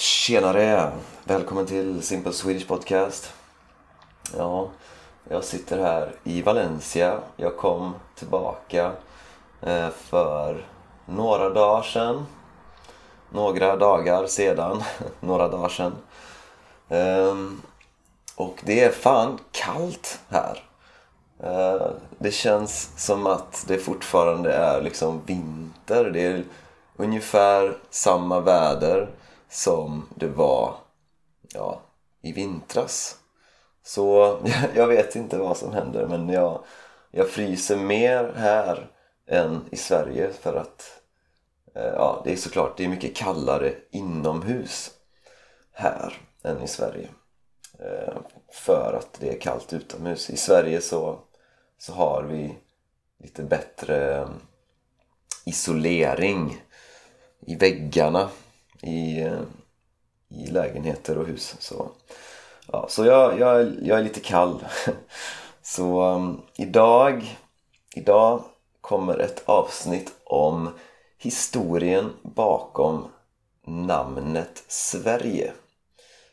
Tjenare! Välkommen till Simple Swedish Podcast. Ja, jag sitter här i Valencia. Jag kom tillbaka eh, för några dagar sedan. Några dagar sedan. några dagar sedan. Ehm, och det är fan kallt här. Eh, det känns som att det fortfarande är liksom vinter. Det är ungefär samma väder som det var ja, i vintras. Så jag vet inte vad som händer men jag, jag fryser mer här än i Sverige för att eh, ja, det är såklart det är mycket kallare inomhus här än i Sverige. Eh, för att det är kallt utomhus. I Sverige så, så har vi lite bättre isolering i väggarna i, eh, i lägenheter och hus. Så, ja, så jag, jag, jag är lite kall. Så um, idag, idag kommer ett avsnitt om historien bakom namnet Sverige.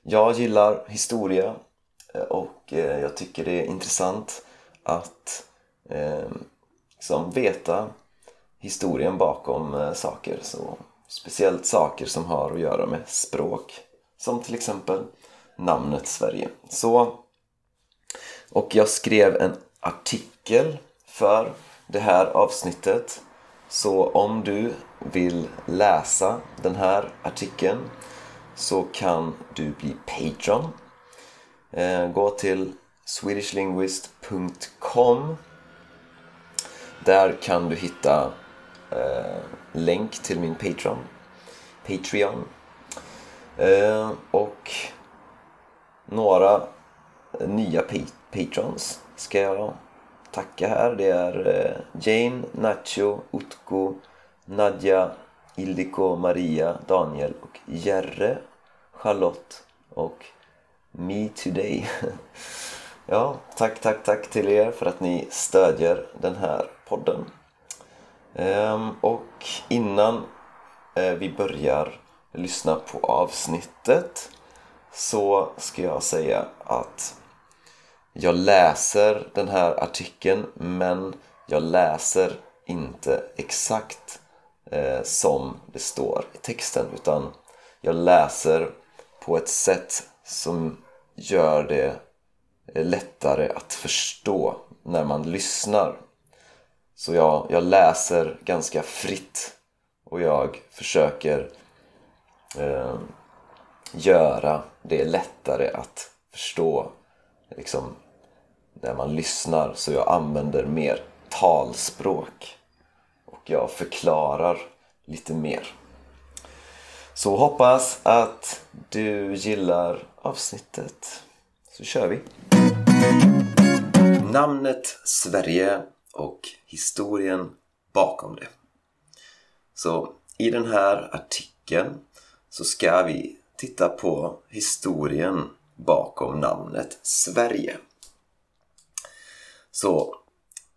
Jag gillar historia eh, och eh, jag tycker det är intressant att eh, liksom veta historien bakom saker. Så Speciellt saker som har att göra med språk. Som till exempel namnet Sverige. Så, och jag skrev en artikel för det här avsnittet. Så om du vill läsa den här artikeln så kan du bli Patreon. Eh, gå till swedishlinguist.com Där kan du hitta eh, länk till min Patreon. Patreon. Eh, och några nya patrons ska jag tacka här. Det är eh, Jane, Nacho, Utko, Nadja, Ildiko, Maria, Daniel och Jerre, Charlotte och Me Today. ja, tack, tack, tack till er för att ni stödjer den här podden. Ehm, och innan eh, vi börjar lyssna på avsnittet så ska jag säga att jag läser den här artikeln men jag läser inte exakt eh, som det står i texten utan jag läser på ett sätt som gör det eh, lättare att förstå när man lyssnar så jag, jag läser ganska fritt och jag försöker eh, göra det lättare att förstå liksom, när man lyssnar så jag använder mer talspråk och jag förklarar lite mer. Så hoppas att du gillar avsnittet. Så kör vi! Namnet Sverige och historien bakom det. Så i den här artikeln så ska vi titta på historien bakom namnet Sverige. Så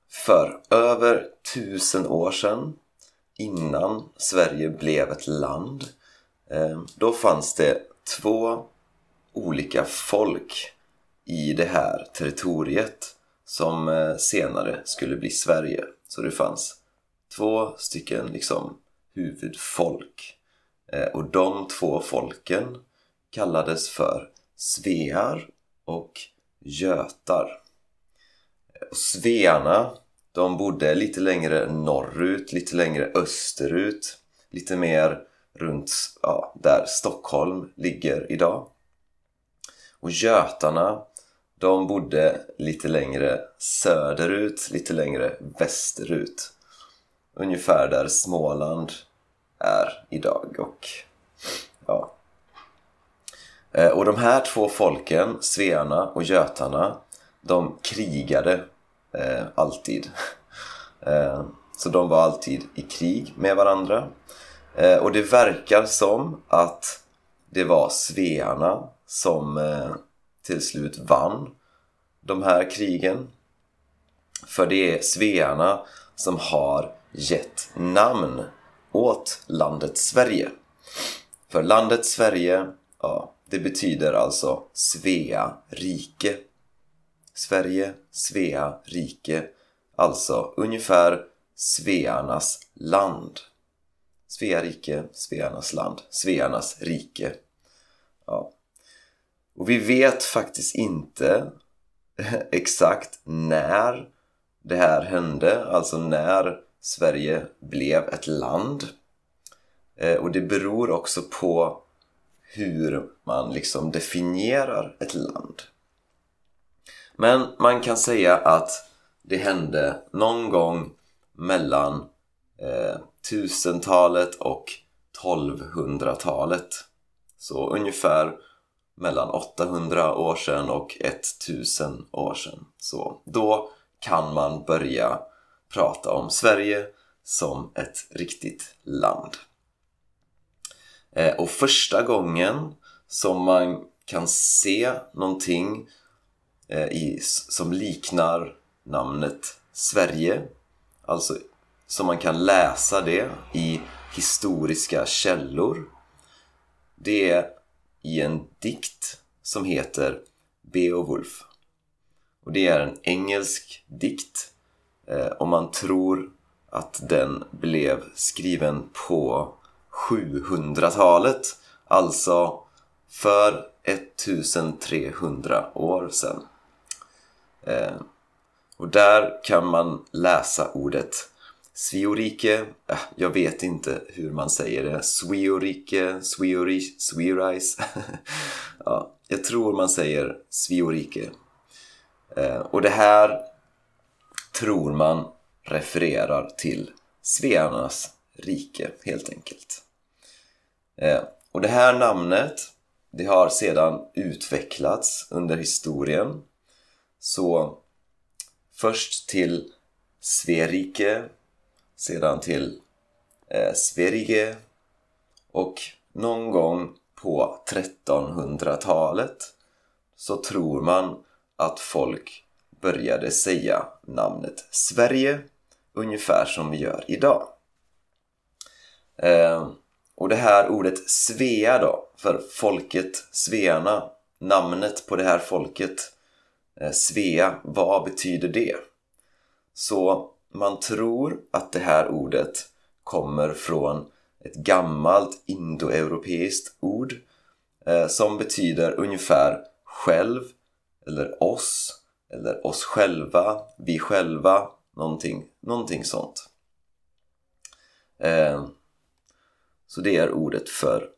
för över tusen år sedan innan Sverige blev ett land eh, då fanns det två olika folk i det här territoriet som eh, senare skulle bli Sverige. Så det fanns två stycken liksom huvudfolk. Eh, och de två folken kallades för svear och götar. Och svearna, de bodde lite längre norrut, lite längre österut, lite mer runt ja, där Stockholm ligger idag. Och götarna, de bodde lite längre söderut, lite längre västerut. Ungefär där Småland är idag och ja. Eh, och de här två folken, svearna och götarna, de krigade eh, alltid. Eh, så de var alltid i krig med varandra. Eh, och det verkar som att det var svearna som eh, till slut vann de här krigen. För det är svearna som har gett namn åt landet Sverige. För landet Sverige ja, det betyder alltså Svea rike. Sverige, Svea rike. Alltså ungefär Svearnas land. Svea rike, Svearnas land, Svearnas rike. Ja. Och vi vet faktiskt inte exakt när det här hände, alltså när Sverige blev ett land. Eh, och det beror också på hur man liksom definierar ett land. Men man kan säga att det hände någon gång mellan eh, 1000-talet och 1200-talet. Så ungefär mellan 800 år sedan och 1000 år sedan. Så då kan man börja prata om Sverige som ett riktigt land. Eh, och första gången som man kan se någonting eh, i, som liknar namnet Sverige, alltså som man kan läsa det i historiska källor, det är i en dikt som heter Beowulf. Och det är en engelsk dikt eh, och man tror att den blev skriven på 700-talet, alltså för 1300 år sedan. Eh, och där kan man läsa ordet Sviorike, äh, jag vet inte hur man säger det. Sviorike, Sviori, Svirais. ja, jag tror man säger Sviorike. Eh, och det här tror man refererar till Svearnas rike helt enkelt. Eh, och det här namnet det har sedan utvecklats under historien. Så först till Sverige, sedan till eh, Sverige och någon gång på 1300-talet så tror man att folk började säga namnet Sverige ungefär som vi gör idag. Eh, och det här ordet Svea då, för folket Svearna, namnet på det här folket eh, Svea, vad betyder det? Så man tror att det här ordet kommer från ett gammalt indoeuropeiskt ord eh, som betyder ungefär själv eller oss eller oss själva, vi själva, någonting, någonting sånt. Eh, så det är ordet för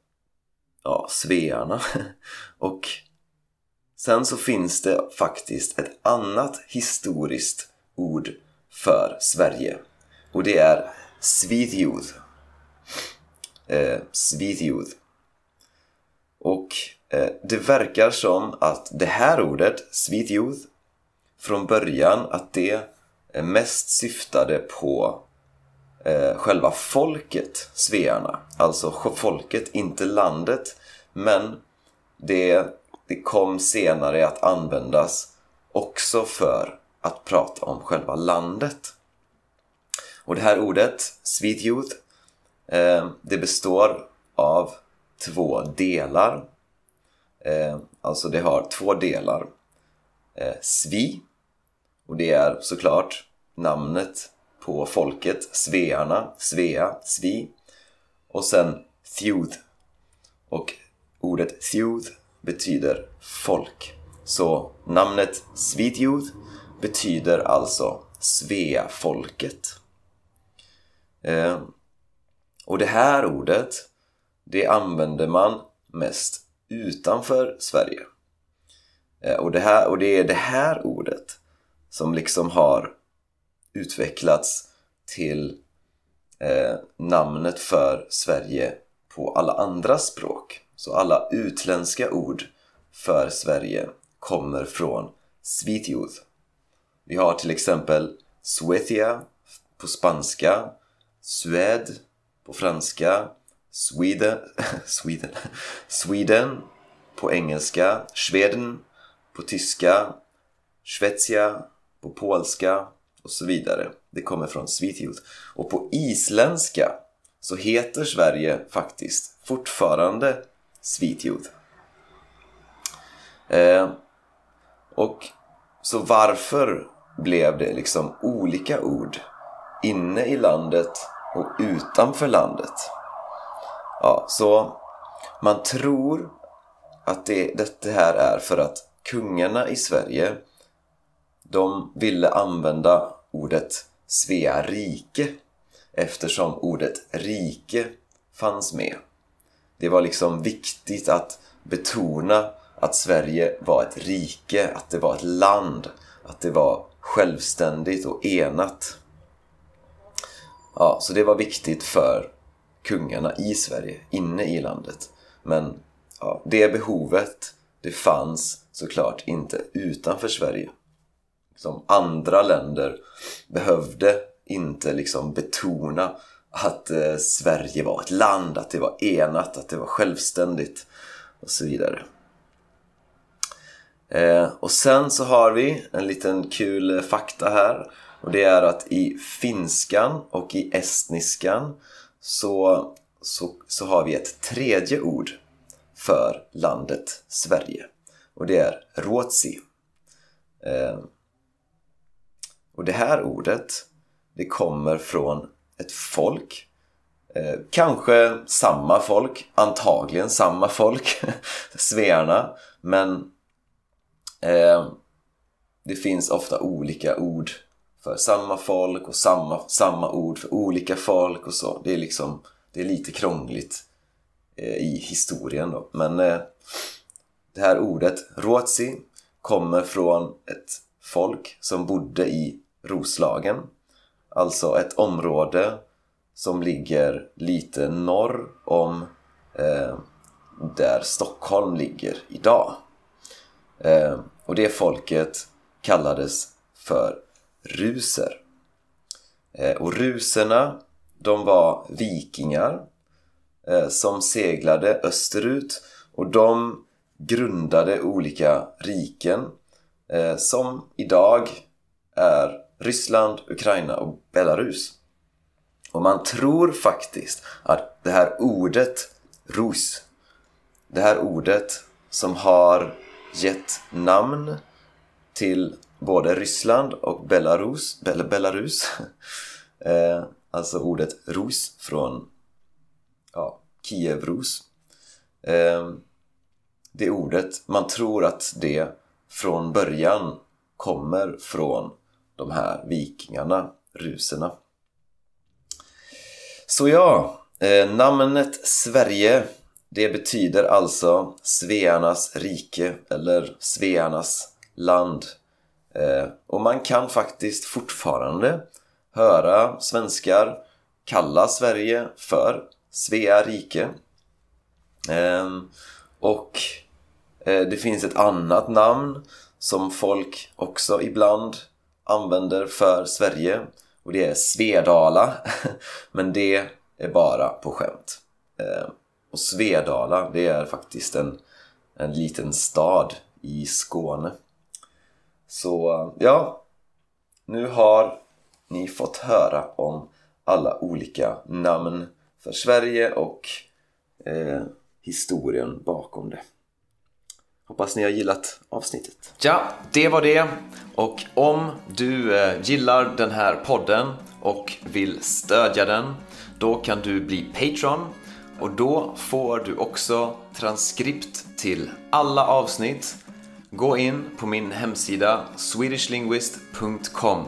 ja, svearna. Och sen så finns det faktiskt ett annat historiskt ord för Sverige. Och det är Svidjud. Eh, Svidjud. Och eh, det verkar som att det här ordet, Svidjud, från början att det mest syftade på eh, själva folket, svearna. Alltså folket, inte landet. Men det, det kom senare att användas också för att prata om själva landet. Och det här ordet, Sweet Youth, eh, det består av två delar. Eh, alltså det har två delar. Eh, svi, och det är såklart namnet på folket, svearna, Svea, Svi. Och sen Thjud. Och ordet Thjud betyder folk. Så namnet Svithjuth betyder alltså Svea-folket. Eh, och det här ordet, det använder man mest utanför Sverige. Eh, och, det här, och det är det här ordet som liksom har utvecklats till eh, namnet för Sverige på alla andra språk. Så alla utländska ord för Sverige kommer från Svitjud. Vi har till exempel Suecia på spanska, Sued på franska, Sweden, Sweden, Sweden på engelska, Schweden på tyska, Schwezia på polska och så vidare. Det kommer från Sweet Och på isländska så heter Sverige faktiskt fortfarande Sweet Eh, och så varför blev det liksom olika ord inne i landet och utanför landet? Ja, så man tror att det, det här är för att kungarna i Sverige de ville använda ordet Svea rike eftersom ordet rike fanns med. Det var liksom viktigt att betona att Sverige var ett rike, att det var ett land, att det var självständigt och enat. Ja, så det var viktigt för kungarna i Sverige, inne i landet. Men ja, det behovet, det fanns såklart inte utanför Sverige. Som andra länder behövde inte liksom betona att eh, Sverige var ett land, att det var enat, att det var självständigt och så vidare. Eh, och sen så har vi en liten kul fakta här. Och det är att i finskan och i estniskan så, så, så har vi ett tredje ord för landet Sverige. Och det är Ruotsi. Eh, och det här ordet det kommer från ett folk. Eh, kanske samma folk, antagligen samma folk, svearna. Men eh, det finns ofta olika ord för samma folk och samma, samma ord för olika folk och så. Det är liksom, det är lite krångligt eh, i historien då. Men eh, det här ordet, Ruotsi, kommer från ett folk som bodde i Roslagen. Alltså ett område som ligger lite norr om eh, där Stockholm ligger idag. Eh, och det folket kallades för ruser. Eh, och ruserna, de var vikingar eh, som seglade österut och de grundade olika riken eh, som idag är Ryssland, Ukraina och Belarus. Och man tror faktiskt att det här ordet Rus, det här ordet som har gett namn till både Ryssland och Belarus, Bel Belarus eh, alltså ordet Rus från ja, Kievrus. eh, det ordet, man tror att det från början kommer från de här vikingarna, ruserna. Så ja, eh, namnet Sverige det betyder alltså Svearnas rike eller Svearnas land. Eh, och man kan faktiskt fortfarande höra svenskar kalla Sverige för Svea rike. Eh, och eh, det finns ett annat namn som folk också ibland använder för Sverige och det är Svedala men det är bara på skämt. Och Svedala, det är faktiskt en, en liten stad i Skåne. Så ja, nu har ni fått höra om alla olika namn för Sverige och eh, historien bakom det. Hoppas ni har gillat avsnittet. Ja, det var det. Och om du eh, gillar den här podden och vill stödja den, då kan du bli Patreon och då får du också transkript till alla avsnitt. Gå in på min hemsida swedishlinguist.com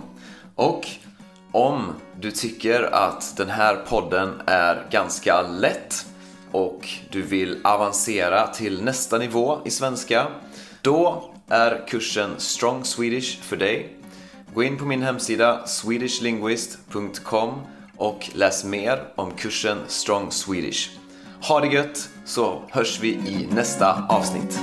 och om du tycker att den här podden är ganska lätt och du vill avancera till nästa nivå i svenska, då är kursen Strong Swedish för dig. Gå in på min hemsida swedishlinguist.com och läs mer om kursen Strong Swedish. Ha det gött så hörs vi i nästa avsnitt.